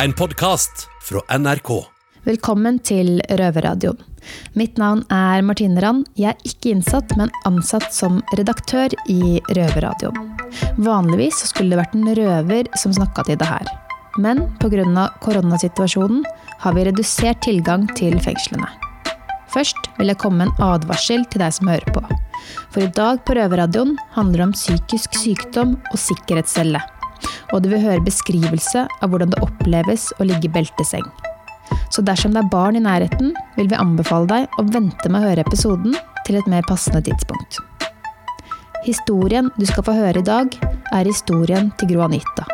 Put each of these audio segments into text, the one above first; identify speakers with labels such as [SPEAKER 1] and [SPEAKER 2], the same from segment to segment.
[SPEAKER 1] En podkast fra NRK.
[SPEAKER 2] Velkommen til Røverradioen. Mitt navn er Martine Rand. Jeg er ikke innsatt, men ansatt som redaktør i Røverradioen. Vanligvis skulle det vært en røver som snakka til det her. Men pga. koronasituasjonen har vi redusert tilgang til fengslene. Først vil jeg komme med en advarsel til deg som hører på. For i dag på Røverradioen handler det om psykisk sykdom og sikkerhetscelle. Og du vil høre beskrivelse av hvordan det oppleves å ligge i belteseng. Så dersom det er barn i nærheten, vil vi anbefale deg å vente med å høre episoden til et mer passende tidspunkt. Historien du skal få høre i dag, er historien til Gro Anita.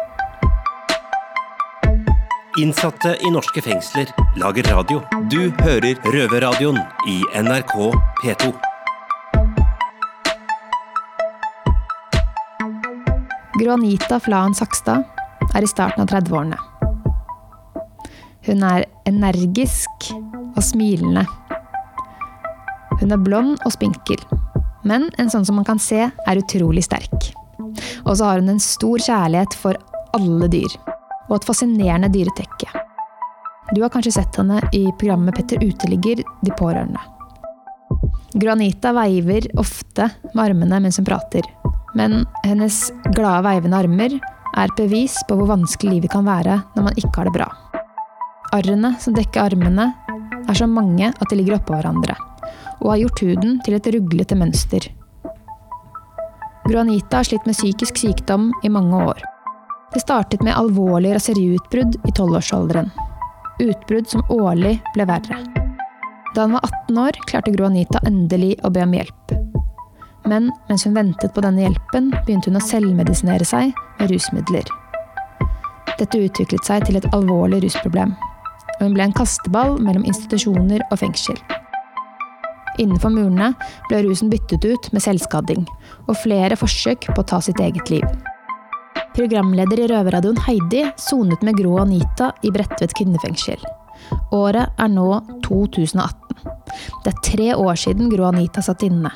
[SPEAKER 1] Innsatte i norske fengsler lager radio. Du hører Røverradioen i NRK P2.
[SPEAKER 2] Gro Anita Flaen Sakstad er i starten av 30-årene. Hun er energisk og smilende. Hun er blond og spinkel, men en sånn som man kan se er utrolig sterk. Og så har hun en stor kjærlighet for alle dyr, og et fascinerende dyretekke. Du har kanskje sett henne i programmet Petter uteligger De pårørende. Gro Anita veiver ofte med armene mens hun prater, men hennes glade veivende armer er et bevis på hvor vanskelig livet kan være når man ikke har det bra. Arrene som dekker armene, er så mange at de ligger oppå hverandre, og har gjort huden til et ruglete mønster. Gro Anita har slitt med psykisk sykdom i mange år. Det startet med alvorlige raseriutbrudd i tolvårsalderen. Utbrudd som årlig ble verre. Da hun var 18 år, klarte Gro Anita endelig å be om hjelp. Men mens hun ventet på denne hjelpen, begynte hun å selvmedisinere seg med rusmidler. Dette utviklet seg til et alvorlig rusproblem, og hun ble en kasteball mellom institusjoner og fengsel. Innenfor murene ble rusen byttet ut med selvskading, og flere forsøk på å ta sitt eget liv. Programleder i Røverradioen Heidi sonet med Gro Anita i Bredtvet kvinnefengsel. Året er nå 2018. Det er tre år siden Gro Anita satt inne.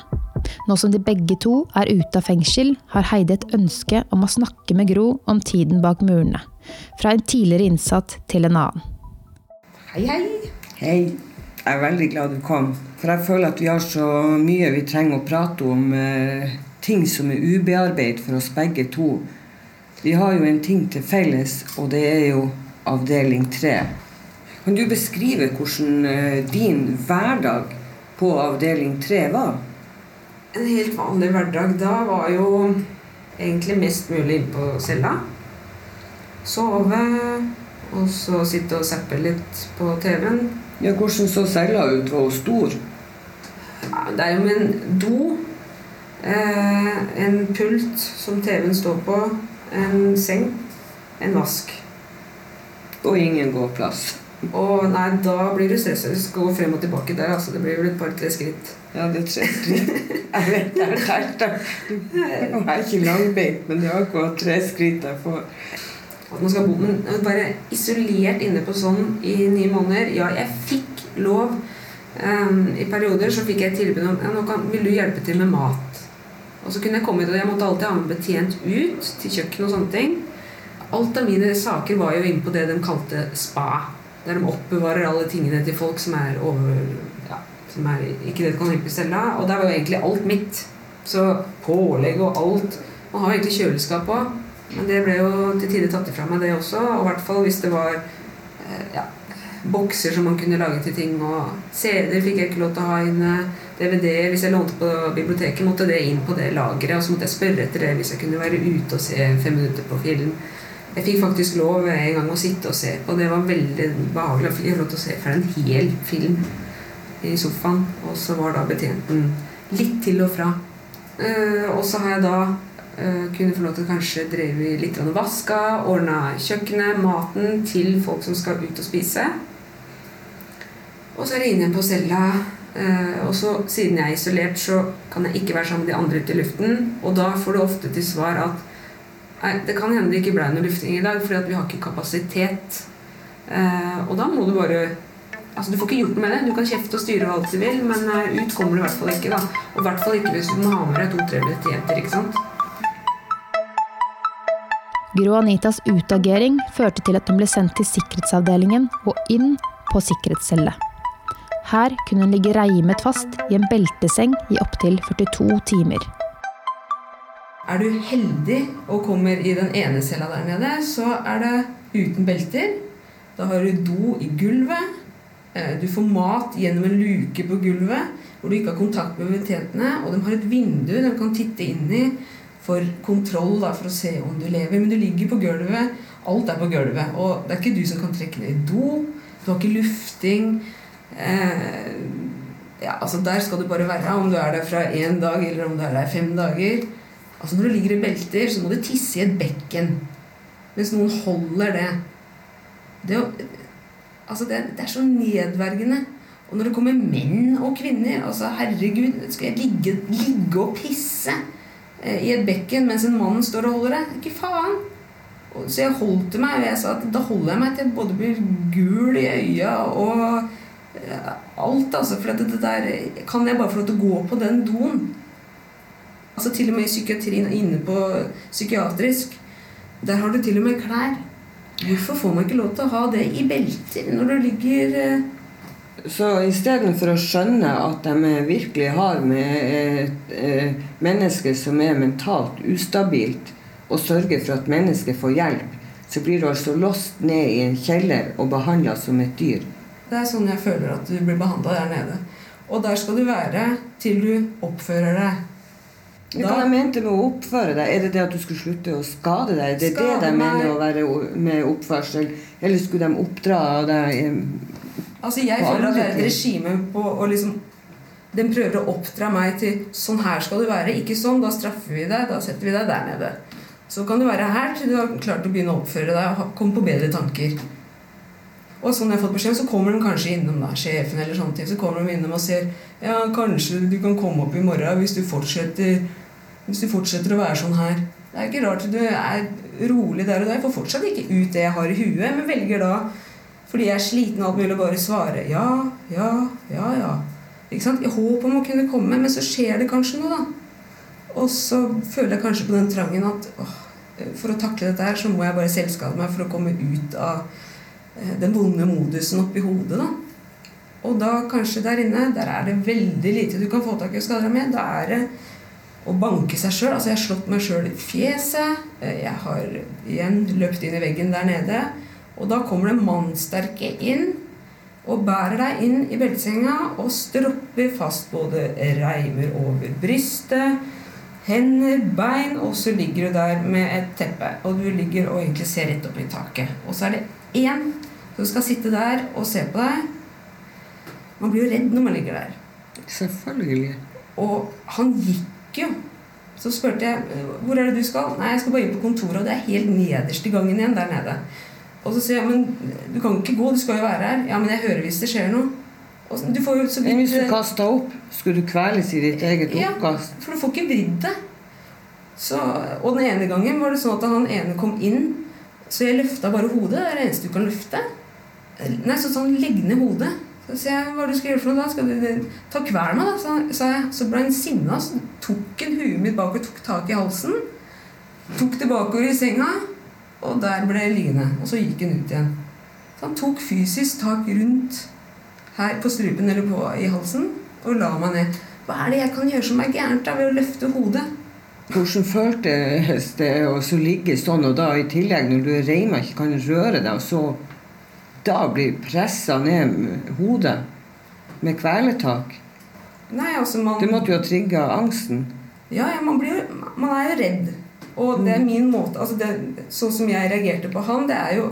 [SPEAKER 2] Nå som de begge to er ute av fengsel, har Heidi et ønske om å snakke med Gro om tiden bak murene. Fra en tidligere innsatt til en annen.
[SPEAKER 3] Hei, hei.
[SPEAKER 4] Hei. Jeg er veldig glad du kom. For jeg føler at vi har så mye vi trenger å prate om. Eh, ting som er ubearbeidet for oss begge to. Vi har jo en ting til felles, og det er jo avdeling tre. Kan du beskrive hvordan eh, din hverdag på avdeling tre var?
[SPEAKER 3] En helt vanlig hverdag da var jo egentlig mest mulig inne på cella. Sove, og så sitte og zappe litt på TV-en.
[SPEAKER 4] Ja, Hvordan så cella ut? Var hun stor?
[SPEAKER 3] Ja, det er jo med en do, eh, en pult som TV-en står på, en seng, en vask.
[SPEAKER 4] Og ingen gåplass.
[SPEAKER 3] Og nei, da blir du stressløs. Gå frem og tilbake der. altså Det blir vel et par-tre skritt.
[SPEAKER 4] Ja, det tre skritt. Jeg vet det er tært, da. Jeg er ikke langbeint, men det er gått tre skritt derfor.
[SPEAKER 3] At man skal bo men bare isolert inne på sånn i ni måneder. Ja, jeg fikk lov. Um, I perioder så fikk jeg tilbud om ja, nå kan, vil du hjelpe til med mat. Og så kunne jeg komme ut, og jeg måtte alltid ha med betjent ut til kjøkkenet og sånne ting. Alt av mine saker var jo inne på det de kalte spa. Der de oppbevarer alle tingene til folk som er over ja, som er, ikke det du kan hjelpe i av. Og der var jo egentlig alt mitt. Så pålegg og alt. Man har egentlig kjøleskap òg. Men det ble jo til tider tatt ifra meg, det også. Og i hvert fall hvis det var eh, ja, bokser som man kunne lage til ting. Og CD-er fikk jeg ikke lov til å ha inne. DVD, hvis jeg lånte på biblioteket, måtte det inn på det lageret. Og så måtte jeg spørre etter det hvis jeg kunne være ute og se fem minutter på film. Jeg fikk faktisk lov en gang å sitte og se på. Det var veldig behagelig. Jeg fikk lov til å se for en hel film i sofaen. Og så var da betjenten litt til og fra. Uh, og så har jeg da uh, kunnet få lov til å kanskje dreve litt vaska, ordna kjøkkenet, maten til folk som skal ut og spise. Og så er jeg inne igjen på cella. Uh, og så siden jeg er isolert, så kan jeg ikke være sammen med de andre ute i luften. Og da får du ofte til svar at Nei, det kan hende det ikke ble noe lufting i dag, fordi vi har ikke kapasitet. Eh, og da må du bare Altså, Du får ikke gjort noe med det. Du kan kjefte og styre hva du vil, men uh, ut kommer du i hvert fall ikke. da. Og i hvert fall ikke hvis du må ha med deg to-tre betjenter. ikke sant?
[SPEAKER 2] Gro Anitas utagering førte til at hun ble sendt til sikkerhetsavdelingen og inn på sikkerhetscelle. Her kunne hun ligge reimet fast i en belteseng i opptil 42 timer.
[SPEAKER 3] Er du heldig og kommer i den ene cella der nede, så er det uten belter. Da har du do i gulvet. Eh, du får mat gjennom en luke på gulvet hvor du ikke har kontakt med betjentene. Og de har et vindu de kan titte inn i for kontroll, da, for å se om du lever. Men du ligger på gulvet. Alt er på gulvet. Og det er ikke du som kan trekke ned i do. Du har ikke lufting. Eh, ja, altså Der skal du bare være, om du er der fra én dag eller om du er der fem dager. Altså Når du ligger i belter, så må du tisse i et bekken. Mens noen holder det. Det, altså det, det er så nedverdigende. Og når det kommer menn og kvinner altså Herregud, skal jeg ligge, ligge og pisse eh, i et bekken mens en mann står og holder det? Ikke faen! Så jeg holdt meg, og jeg sa at da holder jeg meg til jeg både blir gul i øya og eh, alt, altså. For det, det der Kan jeg bare få lov til å gå på den doen? Altså Til og med i psykiatrien inne på psykiatrisk. Der har du til og med klær. Hvorfor får man ikke lov til å ha det i belter når du ligger eh,
[SPEAKER 4] Så istedenfor å skjønne at de virkelig har med et eh, menneske som er mentalt ustabilt, og sørge for at mennesket får hjelp, så blir du altså låst ned i en kjeller og behandla som et dyr.
[SPEAKER 3] Det er sånn jeg føler at du blir behandla der nede. Og der skal du være til du oppfører deg.
[SPEAKER 4] Hva de mente med å oppføre deg? Er det det at du skulle slutte å skade deg? Det er
[SPEAKER 3] Skade
[SPEAKER 4] det de mener å være med oppførsel? Eller skulle de oppdra deg
[SPEAKER 3] Altså Jeg føler at det er et regime på å liksom Den prøver å oppdra meg til sånn her skal du være. Ikke sånn. Da straffer vi deg. Da setter vi deg der nede. Så kan du være her til du har klart å begynne å oppføre deg og ha- komme på bedre tanker. Og sånn jeg har fått beskjed, så kommer de kanskje innom da, sjefen eller sånne ting. Så kommer de innom og sier ja, kanskje du kan komme opp i morgen hvis du fortsetter, hvis du fortsetter å være sånn her. Det er ikke rart du er rolig der og da. Jeg får fortsatt ikke ut det jeg har i huet, men velger da, fordi jeg er sliten og alt mulig, å bare svare ja, ja, ja, ja. Ikke sant? I håp om å kunne komme, men så skjer det kanskje noe, da. Og så føler jeg kanskje på den trangen at åh, for å takle dette her, så må jeg bare selvskade meg for å komme ut av eh, den vonde modusen oppi hodet, da. Og da kanskje der inne, der er det veldig lite du kan få tak i og skade deg med. Da er det å banke seg sjøl. Altså, jeg har slått meg sjøl i fjeset. Eh, Jeg har igjen løpt inn i veggen der nede. Og da kommer det mannsterke inn og bærer deg inn i beltesenga og stropper fast både reimer over brystet, hender, bein, og så ligger du der med et teppe. Og du ligger og egentlig ser rett opp i taket. Og så er det én som skal sitte der og se på deg. Man blir jo redd når man ligger der.
[SPEAKER 4] Selvfølgelig.
[SPEAKER 3] Og han gikk jo. Så spurte jeg hvor er det du skal. Nei, jeg skal bare inn på kontoret, og det er helt nederst i gangen igjen der nede. Og så sier jeg men du kan ikke gå, du skal jo være her. Ja, men jeg hører hvis det skjer noe. Og du får jo så
[SPEAKER 4] Men hvis du kasta opp, skulle du kveles i ditt eget
[SPEAKER 3] Ja.
[SPEAKER 4] oppkast?
[SPEAKER 3] For du får ikke vridd det. Så, og den ene gangen var det sånn at han ene kom inn, så jeg løfta bare hodet. Det er det eneste du kan løfte. Nei, så sånn legg ned hodet. Så sier jeg hva er det du skal gjøre for noe da? Skal du ta kvel meg, da? Så, sa jeg. Så ble han sinna, så tok han huet mitt bak og tok tak i halsen. Tok det bakover i senga, og der ble jeg liggende. Og så gikk han ut igjen. Så han tok fysisk tak rundt her på strupen eller på, i halsen og la meg ned. Hva er det jeg kan gjøre som er gærent da ved å løfte hodet?
[SPEAKER 4] Hvordan føltes det å ligge sånn, og da i tillegg når du er reima ikke kan røre deg, og så da blir pressa ned med hodet med kvelertak?
[SPEAKER 3] Nei, altså man
[SPEAKER 4] Det måtte jo ha trigga angsten.
[SPEAKER 3] Ja, ja man, blir, man er jo redd. Og det er min måte altså det, Sånn som jeg reagerte på han, det er jo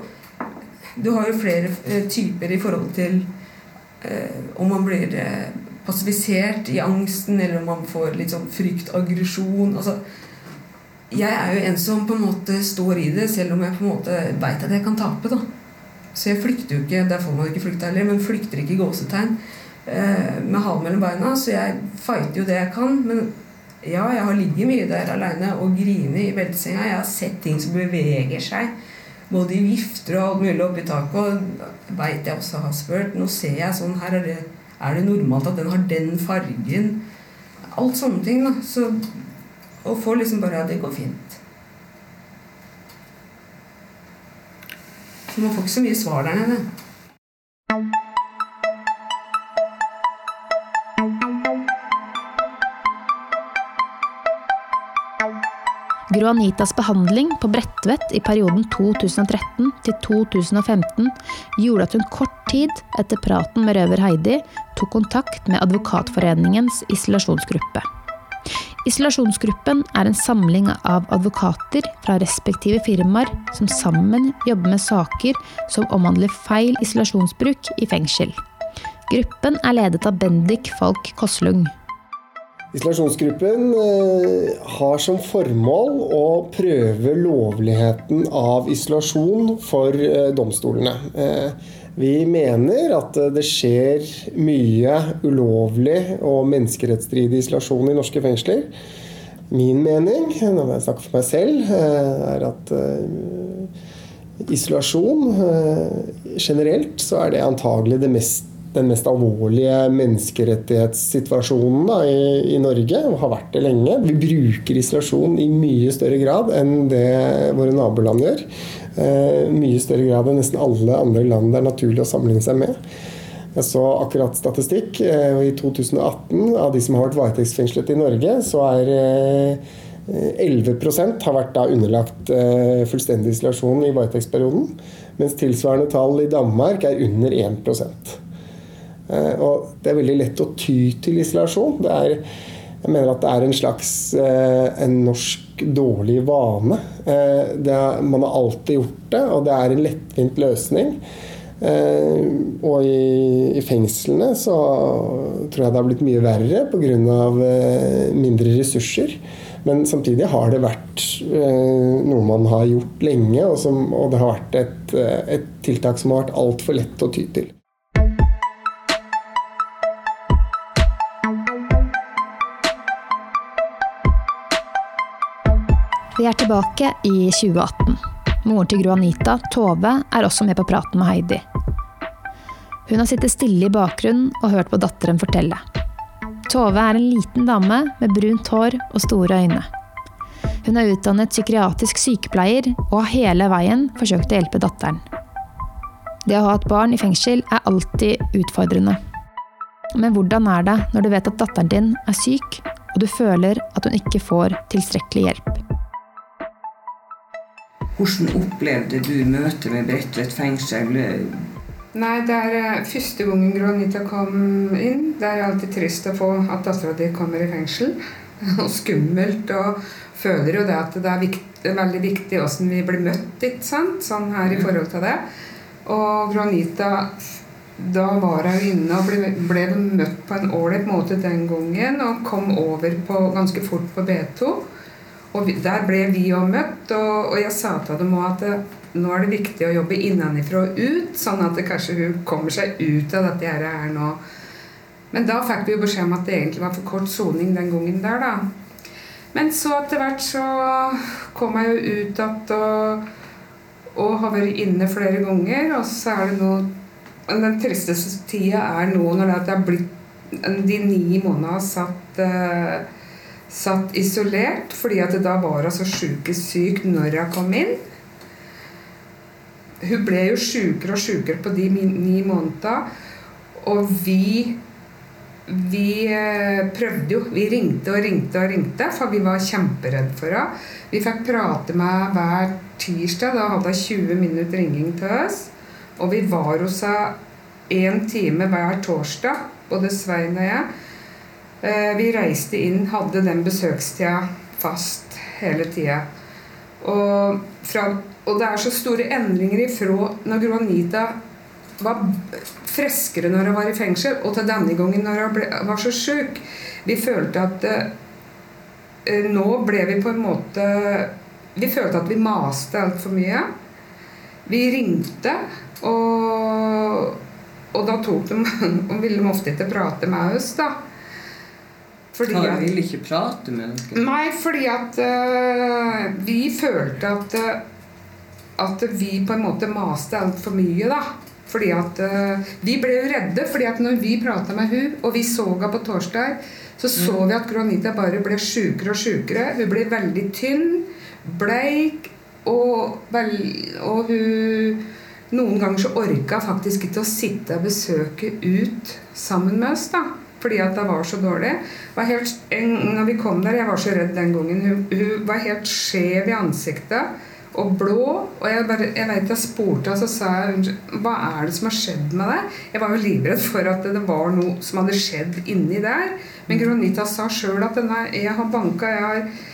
[SPEAKER 3] Du har jo flere eh, typer i forhold til eh, om man blir eh, passivisert i angsten, eller om man får litt sånn frykt, aggresjon altså, Jeg er jo en som på en måte står i det, selv om jeg på en måte veit at jeg kan tape. da Så jeg flykter jo ikke, der får man ikke flykte heller, men flykter ikke i gåsetegn eh, med halen mellom beina. Så jeg fighter jo det jeg kan. Men ja, jeg har ligget mye der aleine og grinet i beltesenga. Jeg har sett ting som beveger seg. Både i vifter og alt mulig oppi taket. Og veit jeg også har spurt. Nå ser jeg sånn her er det, er det normalt at den har den fargen? Alt sånne ting. da Så, Og får liksom bare Ja, det går fint.
[SPEAKER 5] Man får ikke så mye svar der nede.
[SPEAKER 2] Gro Anitas behandling på Bredtvet i perioden 2013 til 2015 gjorde at hun kort tid etter praten med røver Heidi tok kontakt med Advokatforeningens isolasjonsgruppe. Isolasjonsgruppen er en samling av advokater fra respektive firmaer som sammen jobber med saker som omhandler feil isolasjonsbruk i fengsel. Gruppen er ledet av Bendik Falk Koslung.
[SPEAKER 6] Isolasjonsgruppen eh, har som formål å prøve lovligheten av isolasjon for eh, domstolene. Eh, vi mener at det skjer mye ulovlig og menneskerettsstridig isolasjon i norske fengsler. Min mening, når jeg snakker for meg selv, er at isolasjon generelt så er det antagelig det mest den mest alvorlige menneskerettighetssituasjonen da, i, i, Norge, og har vært det lenge. Vi bruker isolasjon i mye større grad enn det våre naboland gjør. Eh, mye større grad enn nesten alle andre land det er naturlig å sammenligne seg med. Jeg så akkurat statistikk. Eh, I 2018 av de som har vært varetektsfengslet i Norge, så er eh, 11% har vært da underlagt eh, fullstendig isolasjon i varetektsperioden. Mens tilsvarende tall i Danmark er under 1 Eh, og det er veldig lett å ty til isolasjon. Er, jeg mener at det er en slags eh, en norsk dårlig vane. Eh, er, man har alltid gjort det, og det er en lettvint løsning. Og i, i fengslene så tror jeg det har blitt mye verre pga. mindre ressurser. Men samtidig har det vært noe man har gjort lenge, og, som, og det har vært et, et tiltak som har vært altfor lett å ty til.
[SPEAKER 2] Vi er tilbake i 2018. Moren til Gro Anita, Tove, er også med på praten med Heidi. Hun har sittet stille i bakgrunnen og hørt på datteren fortelle. Tove er en liten dame med brunt hår og store øyne. Hun er utdannet psykiatrisk sykepleier og har hele veien forsøkt å hjelpe datteren. Det å ha et barn i fengsel er alltid utfordrende. Men hvordan er det når du vet at datteren din er syk, og du føler at hun ikke får tilstrekkelig hjelp?
[SPEAKER 4] Hvordan opplevde du møtet med Bredtvet fengsel?
[SPEAKER 5] Nei, det er eh, første gangen Granita kom inn. Det er alltid trist å få at dattera di kommer i fengsel. Og skummelt. Og føler jo det at det er, viktig, veldig viktig åssen vi blir møtt, ikke sant? Sånn her i forhold til det. Og Granita da var hun inne og ble, ble møtt på en ålreit måte den gangen. Og kom over på, ganske fort på B2. Og vi, der ble vi òg møtt, og, og, jeg sa til dem òg at det, nå er det viktig å jobbe innenfra og ut, sånn at det kanskje hun kommer seg ut av dette her nå. Men da fikk vi jo beskjed om at det egentlig var for kort soning den gangen der, da. Men så etter hvert så kom jeg jo ut igjen og, og, har vært inne flere ganger. Og så er det noe Den tristeste tida er nå når det har blitt de ni månedene satt uh, satt isolert fordi at da var hun så sjukest syk når hun kom inn. Hun ble jo sjukere og sjukere på de ni månedene. Og vi vi eh, prøvde jo. Vi ringte og ringte og ringte, for vi var kjemperedde for henne. Vi fikk prate med hver tirsdag. Da hadde hun 20 minutter ringing til oss. Og vi var hos henne én time hver torsdag, både Svein og jeg. Eh, vi reiste inn, hadde den besøkstida fast hele tida. Og, og, det er så store endringer ifra når Gro Anita var friskere når hun var i fengsel, og til denne gangen når hun var så sjuk. Vi følte at eh, Nå ble vi på en måte Vi følte at vi maste altfor mye. Vi ringte, og, og da tok de Og ville de ofte ikke prate med oss, da.
[SPEAKER 4] Fordi at, ville ikke prate med dere?
[SPEAKER 5] Nei, fordi at uh, vi følte at, uh, at vi på en måte maste altfor mye, da. Fordi at uh, Vi ble jo redde, fordi at når vi prata med hun og vi så henne på torsdag, så så mm. vi at Granita bare ble sjukere og sjukere. Hun ble veldig tynn, bleik, og, vel, og hun noen ganger så orka faktisk ikke å sitte og besøke ut sammen med oss. da fordi at det var så dårlig. Var helt, en, når vi kom der, Jeg var så redd den gangen. Hun, hun var helt skjev i ansiktet og blå. Og jeg, bare, jeg vet jeg spurte og så sa jeg, hva er det som har skjedd med deg? Jeg var jo livredd for at det var noe som hadde skjedd inni der. Men Gronita sa sjøl at denne, jeg har banka jeg, har,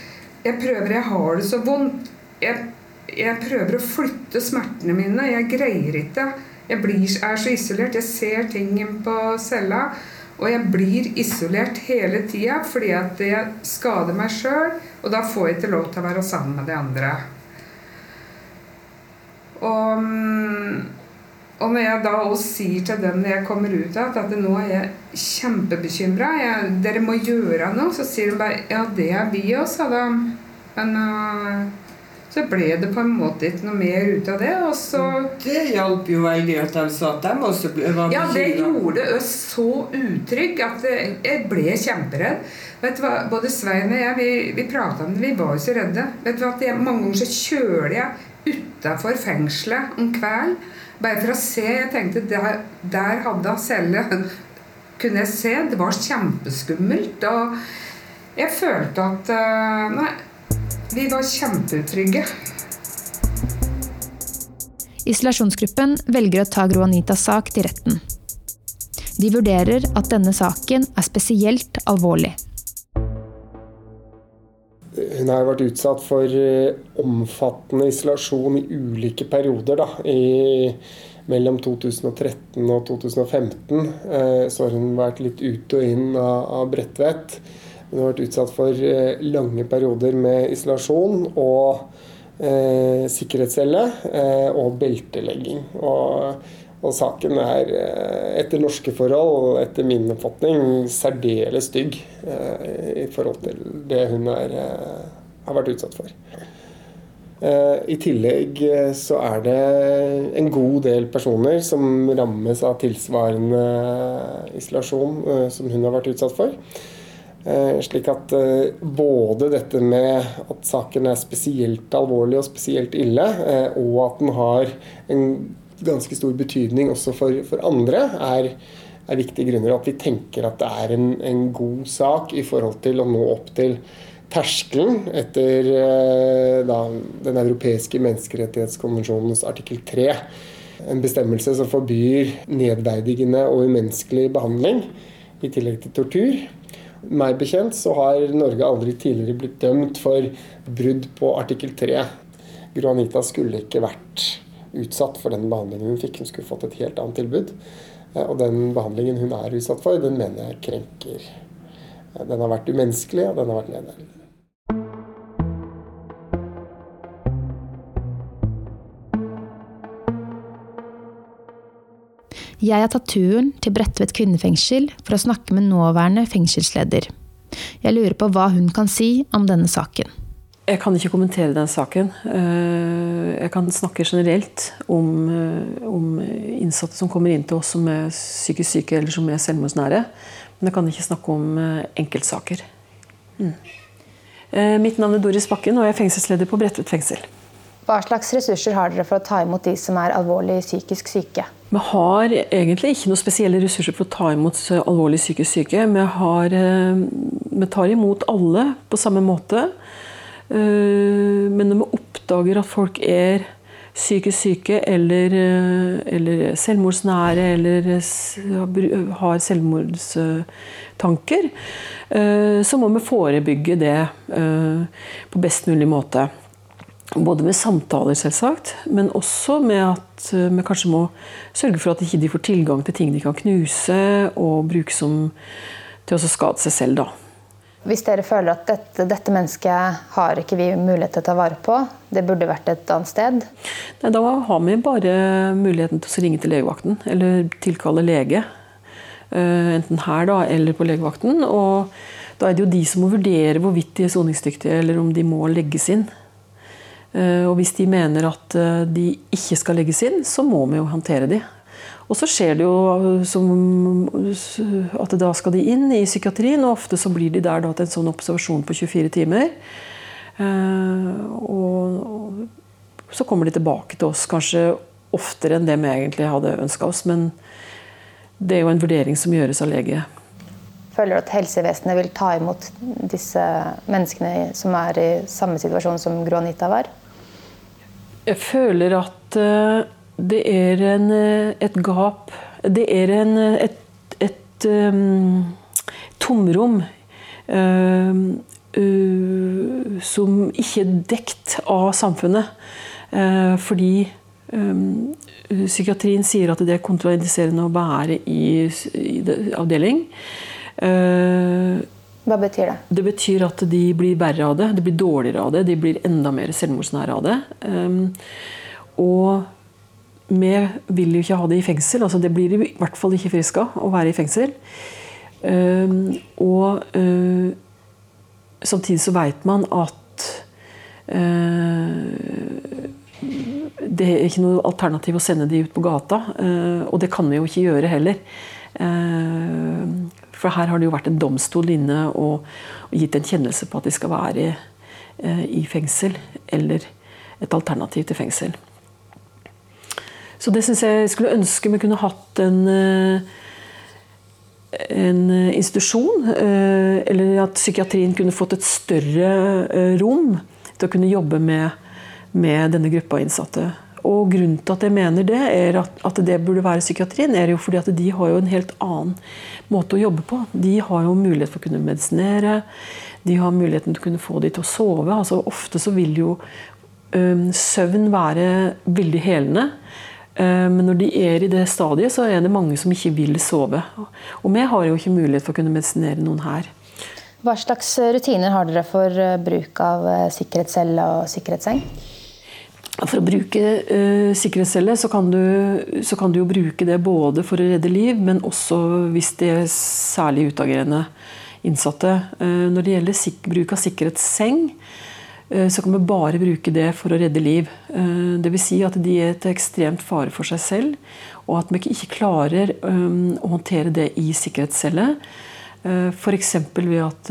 [SPEAKER 5] jeg prøver, jeg har det så vondt. Jeg, jeg prøver å flytte smertene mine. Jeg greier ikke. Jeg blir, er så isolert. Jeg ser ting på cella. Og jeg blir isolert hele tida fordi at jeg skader meg sjøl, og da får jeg ikke lov til å være sammen med de andre. Og, mm, og når jeg da også sier til dem jeg kommer ut av at nå er jeg kjempebekymra, dere må gjøre noe, så sier de bare ja, det er vi òg, sa de. Men uh, så ble det på en måte ikke noe mer ut av det. Og så
[SPEAKER 4] Det hjalp jo veldig at de sa at de også ble, var
[SPEAKER 5] Ja, det gjorde oss så utrygge at jeg ble kjemperedd. Vet du hva, Både Svein og jeg vi, vi prata om det, vi var jo så redde. Vet du hva, at jeg, Mange ganger så kjøler jeg utafor fengselet om kvelden bare for å se. Jeg tenkte der, der hadde hun celle. Kunne jeg se. Det var kjempeskummelt. Og jeg følte at eh, Nei, vi var kjempeutrygge.
[SPEAKER 2] Isolasjonsgruppen velger å ta Gro Anitas sak til retten. De vurderer at denne saken er spesielt alvorlig.
[SPEAKER 6] Hun har vært utsatt for eh, omfattende isolasjon i ulike perioder. Da. I, mellom 2013 og 2015 eh, så har hun vært litt ut og inn av, av Bredtvet. Hun har vært utsatt for eh, lange perioder med isolasjon og eh, sikkerhetscelle eh, og beltelegging. Og, og saken er eh, etter norske forhold, etter min oppfatning, særdeles stygg eh, i forhold til det hun er, eh, har vært utsatt for. I tillegg så er det en god del personer som rammes av tilsvarende isolasjon som hun har vært utsatt for. Eh, Slik at eh, både dette med at saken er spesielt alvorlig og spesielt ille, eh, og at den har en ganske stor betydning også for, for andre, er, er viktige grunner. At vi tenker at det er en, en god sak i forhold til å nå opp til terskelen etter da, Den europeiske menneskerettighetskonvensjonens artikkel 3. En bestemmelse som forbyr nedverdigende og umenneskelig behandling, i tillegg til tortur. Meg bekjent så har Norge aldri tidligere blitt dømt for brudd på artikkel 3. Gro Anita skulle ikke vært utsatt for den behandlingen hun fikk. Hun skulle fått et helt annet tilbud. Eh, Og den behandlingen hun er utsatt for, den mener jeg krenker. Eh, Den har vært umenneskelig, og den har vært nedverdigende.
[SPEAKER 2] Jeg har tatt turen til Bredtvet kvinnefengsel for å snakke med nåværende fengselsleder. Jeg lurer på hva hun kan si om denne saken.
[SPEAKER 7] Jeg kan ikke kommentere den saken. Eh, Jeg kan snakke generelt om, eh, om innsatte som kommer inn til oss som er psykisk syke eller som er selvmordsnære. Men jeg kan ikke snakke om eh, enkeltsaker. Mm. Mitt navn er Doris Bakken, og jeg er fengselsleder på Bredtvet fengsel.
[SPEAKER 2] Hva slags ressurser har dere for å ta imot de som er alvorlig psykisk syke?
[SPEAKER 7] Vi har egentlig ikke noen spesielle ressurser for å ta imot alvorlig psykisk syke. Vi, har, eh, vi tar imot alle på samme måte. Eh, Men når vi oppdager at folk er psykisk syke eller, eh, eller selvmordsnære eller har selvmordstanker, så må vi forebygge det på best mulig måte. Både med samtaler, selvsagt, men også med at eh, vi kanskje må sørge for at ikke de får tilgang til ting de kan knuse og bruke som, til å skade seg selv. da.
[SPEAKER 2] Hvis dere føler at dette, dette mennesket har ikke vi mulighet til å ta vare på, det burde vært et annet sted,
[SPEAKER 7] Nei, da har vi bare muligheten til å ringe til legevakten eller tilkalle lege. Eh, Enten her da, eller på legevakten. Og da er det jo de som må vurdere hvorvidt de er soningsdyktige, eller om de må legges inn. Eh, Og hvis de mener at eh, de ikke skal legges inn, så må vi jo håndtere de. Og så skjer det jo som at da skal de inn i psykiatrien, og ofte så blir de der da til en sånn observasjon på 24 timer. Eh, og så kommer de tilbake til oss kanskje oftere enn det vi egentlig hadde ønska oss. Men det er jo en vurdering som gjøres av lege.
[SPEAKER 2] Føler du at helsevesenet vil ta imot disse menneskene som er i samme situasjon som Gro Anita var?
[SPEAKER 7] Jeg føler at eh, det er en, eh, et gap Det er en, et, et um, tomrom uh, som ikke er dekt av samfunnet. Uh, fordi um, psykiatrien sier at det er kontraindiserende å være i, i avdeling.
[SPEAKER 2] Uh, Hva betyr det?
[SPEAKER 7] Det betyr at de blir verre av det. De blir dårligere av det. De blir enda mer selvmordsnære av det. Um, og vi vil jo ikke ha det i fengsel. altså Det blir i hvert fall ikke frisk av å være i fengsel. Um, og samtidig så veit man at det er ikke noe alternativ å sende de ut på gata. Og det kan vi jo ikke gjøre heller. For her har det jo vært en domstol inne og, og gitt en kjennelse på at de skal være i fengsel eller et alternativ til fengsel. Så det syns jeg skulle ønske vi kunne hatt en, eh, en institusjon. Eh, eller at psykiatrien kunne fått et større eh, rom til å kunne jobbe med, med denne gruppa innsatte. Og grunnen til at jeg mener det, er at, at, det burde være psykiatrien, er jo fordi at de har jo en helt annen måte å jobbe på. De har jo mulighet for å kunne medisinere. De har muligheten til å kunne få de til å sove. Altså, ofte så vil jo ø, søvn være veldig helende. Men når de er i det stadiet, så er det mange som ikke vil sove. Og vi har jo ikke mulighet for å kunne medisinere noen her.
[SPEAKER 2] Hva slags rutiner har dere for eh, bruk av eh, sikkerhetscelle og sikkerhetsseng?
[SPEAKER 7] For å bruke uh, sikkerhetscelle så kan, du, så kan, du, jo bruke det både for å redde liv, men også hvis det er særlig utagerende innsatte. Uh, når det gjelder bruk av sikkerhetsseng, uh, så kan vi bare bruke det for å redde liv. Uh, Dvs. Si at de er til ekstremt fare for seg selv, og at vi ikke klarer um, å håndtere det i sikkerhetscelle. F.eks. ved at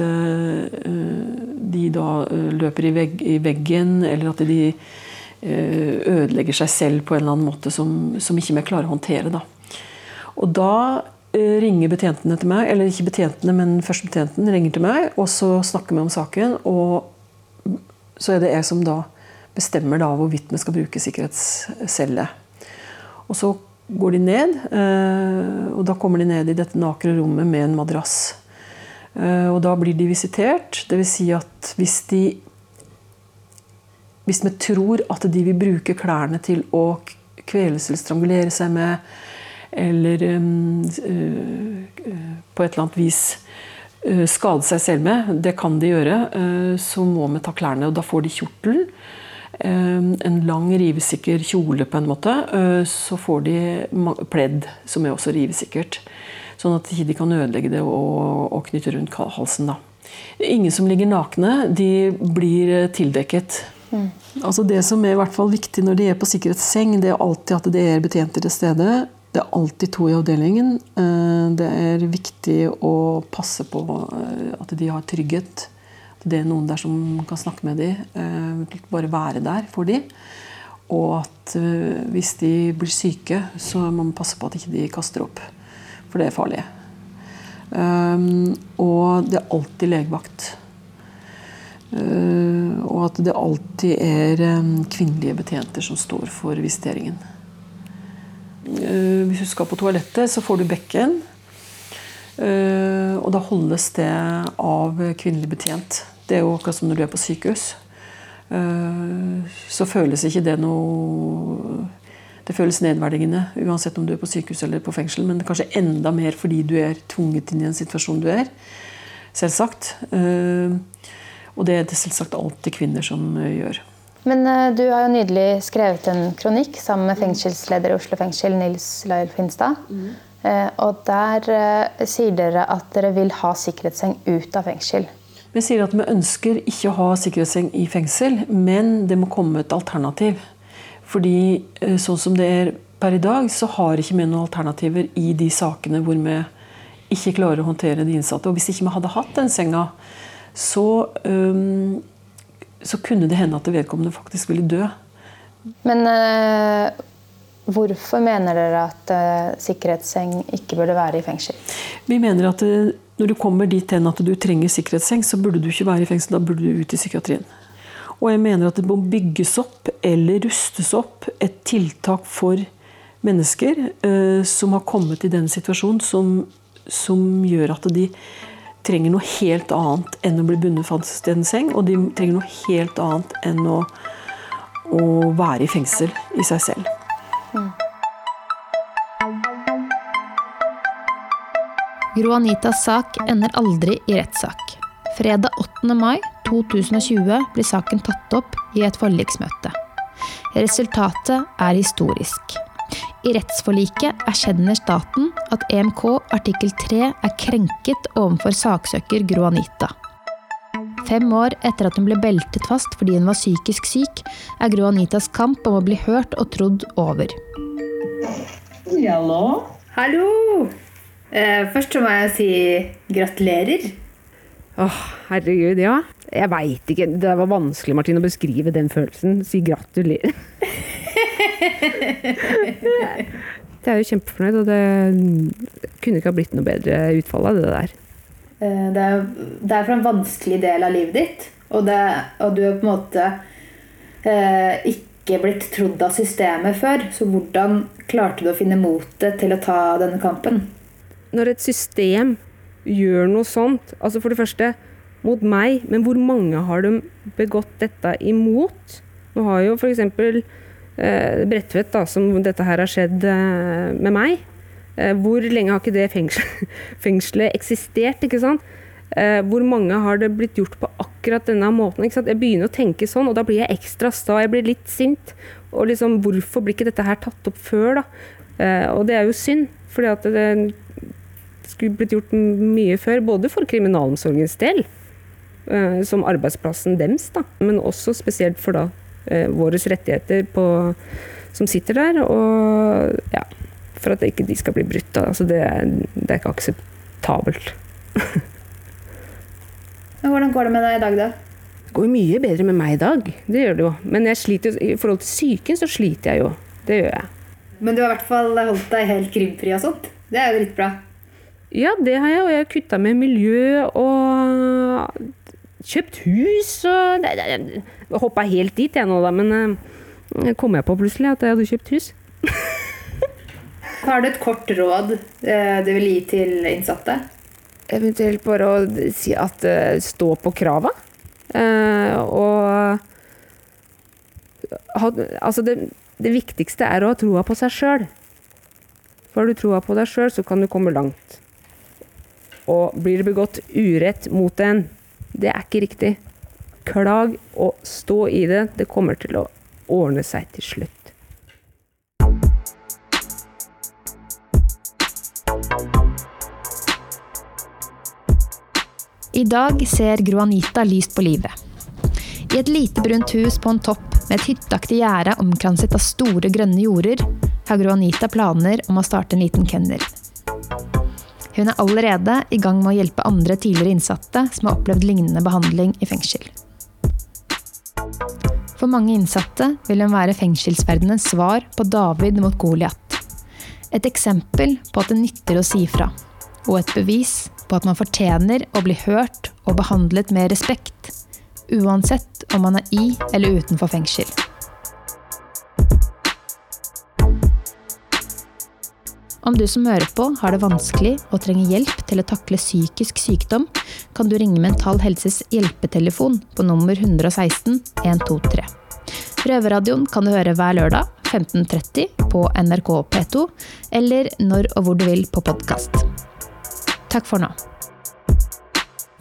[SPEAKER 7] de da løper i veggen, eller at de ødelegger seg selv på en eller annen måte som, som ikke vi klarer å håndtere. Da. Og da ringer betjentene til meg, eller ikke betjentene, men førstebetjenten ringer til meg, og så snakker vi om saken. og så er det jeg som da bestemmer da hvorvidt vi skal bruke sikkerhetscelle. Og så går de ned, eh, og da kommer de ned i dette nakre rommet med en madrass. Eh, og da blir de visitert. Dvs. Si at hvis de Hvis vi tror at de vil bruke klærne til å kveles eller strangulere seg med, eller um, på et eller annet vis uh, skade seg selv med, det kan de gjøre, eh, så må vi ta klærne. Og da får de kjortel. En lang, rivesikker kjole, på en måte. Så får de pledd, som er også rivesikkert. Sånn at de kan ødelegge det og, og knytte rundt halsen. da. Ingen som ligger nakne. De blir tildekket. Mm. Altså Det som er i hvert fall viktig når de er på sikkerhetsseng, det er alltid at det er betjenter til stede. Det er alltid to i avdelingen. Eh, det er viktig å passe på eh, at de har trygghet. At det er noen der som kan snakke med dem. Eh, bare være der for dem. Og at hvis de blir syke, så må man passe på at de ikke kaster opp. For det er farlig. Og det er alltid legevakt. Og at det alltid er kvinnelige betjenter som står for visiteringen. Eh, hvis du skal på toalettet, så får du bekken. Eh, og da holdes det av kvinnelig betjent. Det er jo akkurat som når du er på sykehus. Eh, så føles ikke det noe Det føles nedverdigende uansett om du er på sykehus eller på fengsel, men kanskje enda mer fordi du er tvunget inn i en situasjon du er. Selvsagt. Og det er det selvsagt alltid kvinner som gjør.
[SPEAKER 2] Men uh, du har jo nydelig skrevet en kronikk sammen med fengselsleder i Oslo fengsel, Nils Lail Finstad. Mm. Uh, og der sier dere at dere vil ha sikkerhetsseng ut av fengsel.
[SPEAKER 7] Vi sier at vi ønsker ikke å ha sikkerhetsseng i fengsel, men det må komme et alternativ. Fordi sånn som det er per i dag, så har ikke vi noen alternativer i de sakene hvor vi ikke klarer å håndtere de innsatte. Og hvis ikke vi hadde hatt den senga, så um, så kunne det hende at vedkommende faktisk ville dø.
[SPEAKER 2] Men uh, Hvorfor mener dere at uh, sikkerhetsseng ikke burde være i fengsel?
[SPEAKER 7] Vi mener at uh, når du kommer dit hen at du trenger sikkerhetsseng, så burde du ikke være i fengsel, da burde du ut i psykiatrien. Og jeg mener at det må bygges opp eller rustes opp et tiltak for mennesker som har kommet i den situasjonen, som, som, gjør at de trenger noe helt annet enn å bli bundet fast i en seng. Og de trenger noe helt annet enn å, å være i fengsel i seg selv.
[SPEAKER 2] Gro Anitas sak ender aldri i rettssak. Fredag 8. mai 2020 blir saken tatt opp i et forliksmøte. Resultatet er historisk. I rettsforliket erkjenner staten at EMK artikkel 3 er krenket overfor saksøker Gro Anita. Fem år etter at hun ble beltet fast fordi hun var psykisk syk, er Gro Anitas kamp om å bli hørt og trodd over.
[SPEAKER 8] Hallo.
[SPEAKER 2] Hallo! Eh, først så må jeg si gratulerer.
[SPEAKER 3] Åh, oh, herregud, ja. Jeg veit ikke. Det var vanskelig Martin, å beskrive den følelsen. Si gratulerer. jeg er jo kjempefornøyd, og det kunne ikke ha blitt noe bedre utfall av det der.
[SPEAKER 2] Eh, det er, det er for en vanskelig del av livet ditt. Og, det, og du har på en måte eh, ikke blitt trodd av systemet før. Så hvordan klarte du å finne motet til å ta denne kampen?
[SPEAKER 3] Når et system gjør noe sånt, altså for det første mot meg, men hvor mange har de begått dette imot? Nå har jo f.eks. Eh, Bredtvet, da, som dette her har skjedd eh, med meg, Eh, hvor lenge har ikke det fengselet, fengselet eksistert? ikke sant? Hvor mange har det blitt gjort på akkurat denne måten? ikke sant? Jeg begynner å tenke sånn, og da blir jeg ekstra sta. Jeg blir litt sint. Og liksom, hvorfor blir ikke dette her tatt opp før, da? Og det er jo synd, fordi at det skulle blitt gjort mye før. Både for kriminalomsorgens del, som arbeidsplassen deres, da, men også spesielt for da våre rettigheter på, som sitter der. Og ja for at ikke de skal bli brutt. Altså det, det, er ikke akseptabelt.
[SPEAKER 2] Men hvordan går det med deg i dag, da?
[SPEAKER 3] Det går mye bedre med meg i dag. Det gjør det jo. Men sliter, i forhold til psyken så sliter jeg jo. Det gjør jeg.
[SPEAKER 2] Men du har i hvert fall holdt deg helt krimfri og sånt. Det er jo dritbra.
[SPEAKER 3] Ja, det har jeg. Og jeg har kutta med miljø og kjøpt hus og Hoppa helt dit jeg nå, da. Men uh, kom jeg på plutselig at jeg hadde kjøpt hus.
[SPEAKER 2] Har du et kort råd uh, du vil gi til innsatte?
[SPEAKER 3] Eventuelt bare å si at uh, stå på krava. Uh, og ha, Altså, det, det, viktigste er å ha troa på seg sjøl. Får du troa på deg sjøl, så kan du komme langt. Og blir det begått urett mot en, det er ikke riktig. Klag og stå i det. Det kommer til å ordne seg til slutt.
[SPEAKER 2] I dag ser Gruanita lyst på livet. I et lite brunt hus på en topp med et hytteaktig gjerde omkranset av store, grønne jorder, har Gruanita planer om å starte en liten kennel. Hun er allerede i gang med å hjelpe andre tidligere innsatte som har opplevd lignende behandling i fengsel. For mange innsatte vil hun være fengselsverdenens svar på David mot Goliat. Et eksempel på at det nytter å si fra, og et bevis på at man fortjener å bli hørt og behandlet med respekt, uansett om man er i eller utenfor fengsel. Om du som hører på har det vanskelig og trenger hjelp til å takle psykisk sykdom, kan du ringe Mental Helses hjelpetelefon på nummer 116 123. Røverradioen kan du høre hver lørdag 15.30 på NRK P2, eller når og hvor du vil på podkast. Takk for nå.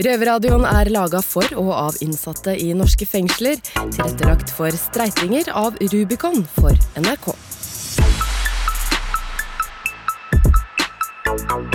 [SPEAKER 9] Røverradioen er laga for og av innsatte i norske fengsler. Tilrettelagt for streitinger av Rubicon for NRK. out, out, out.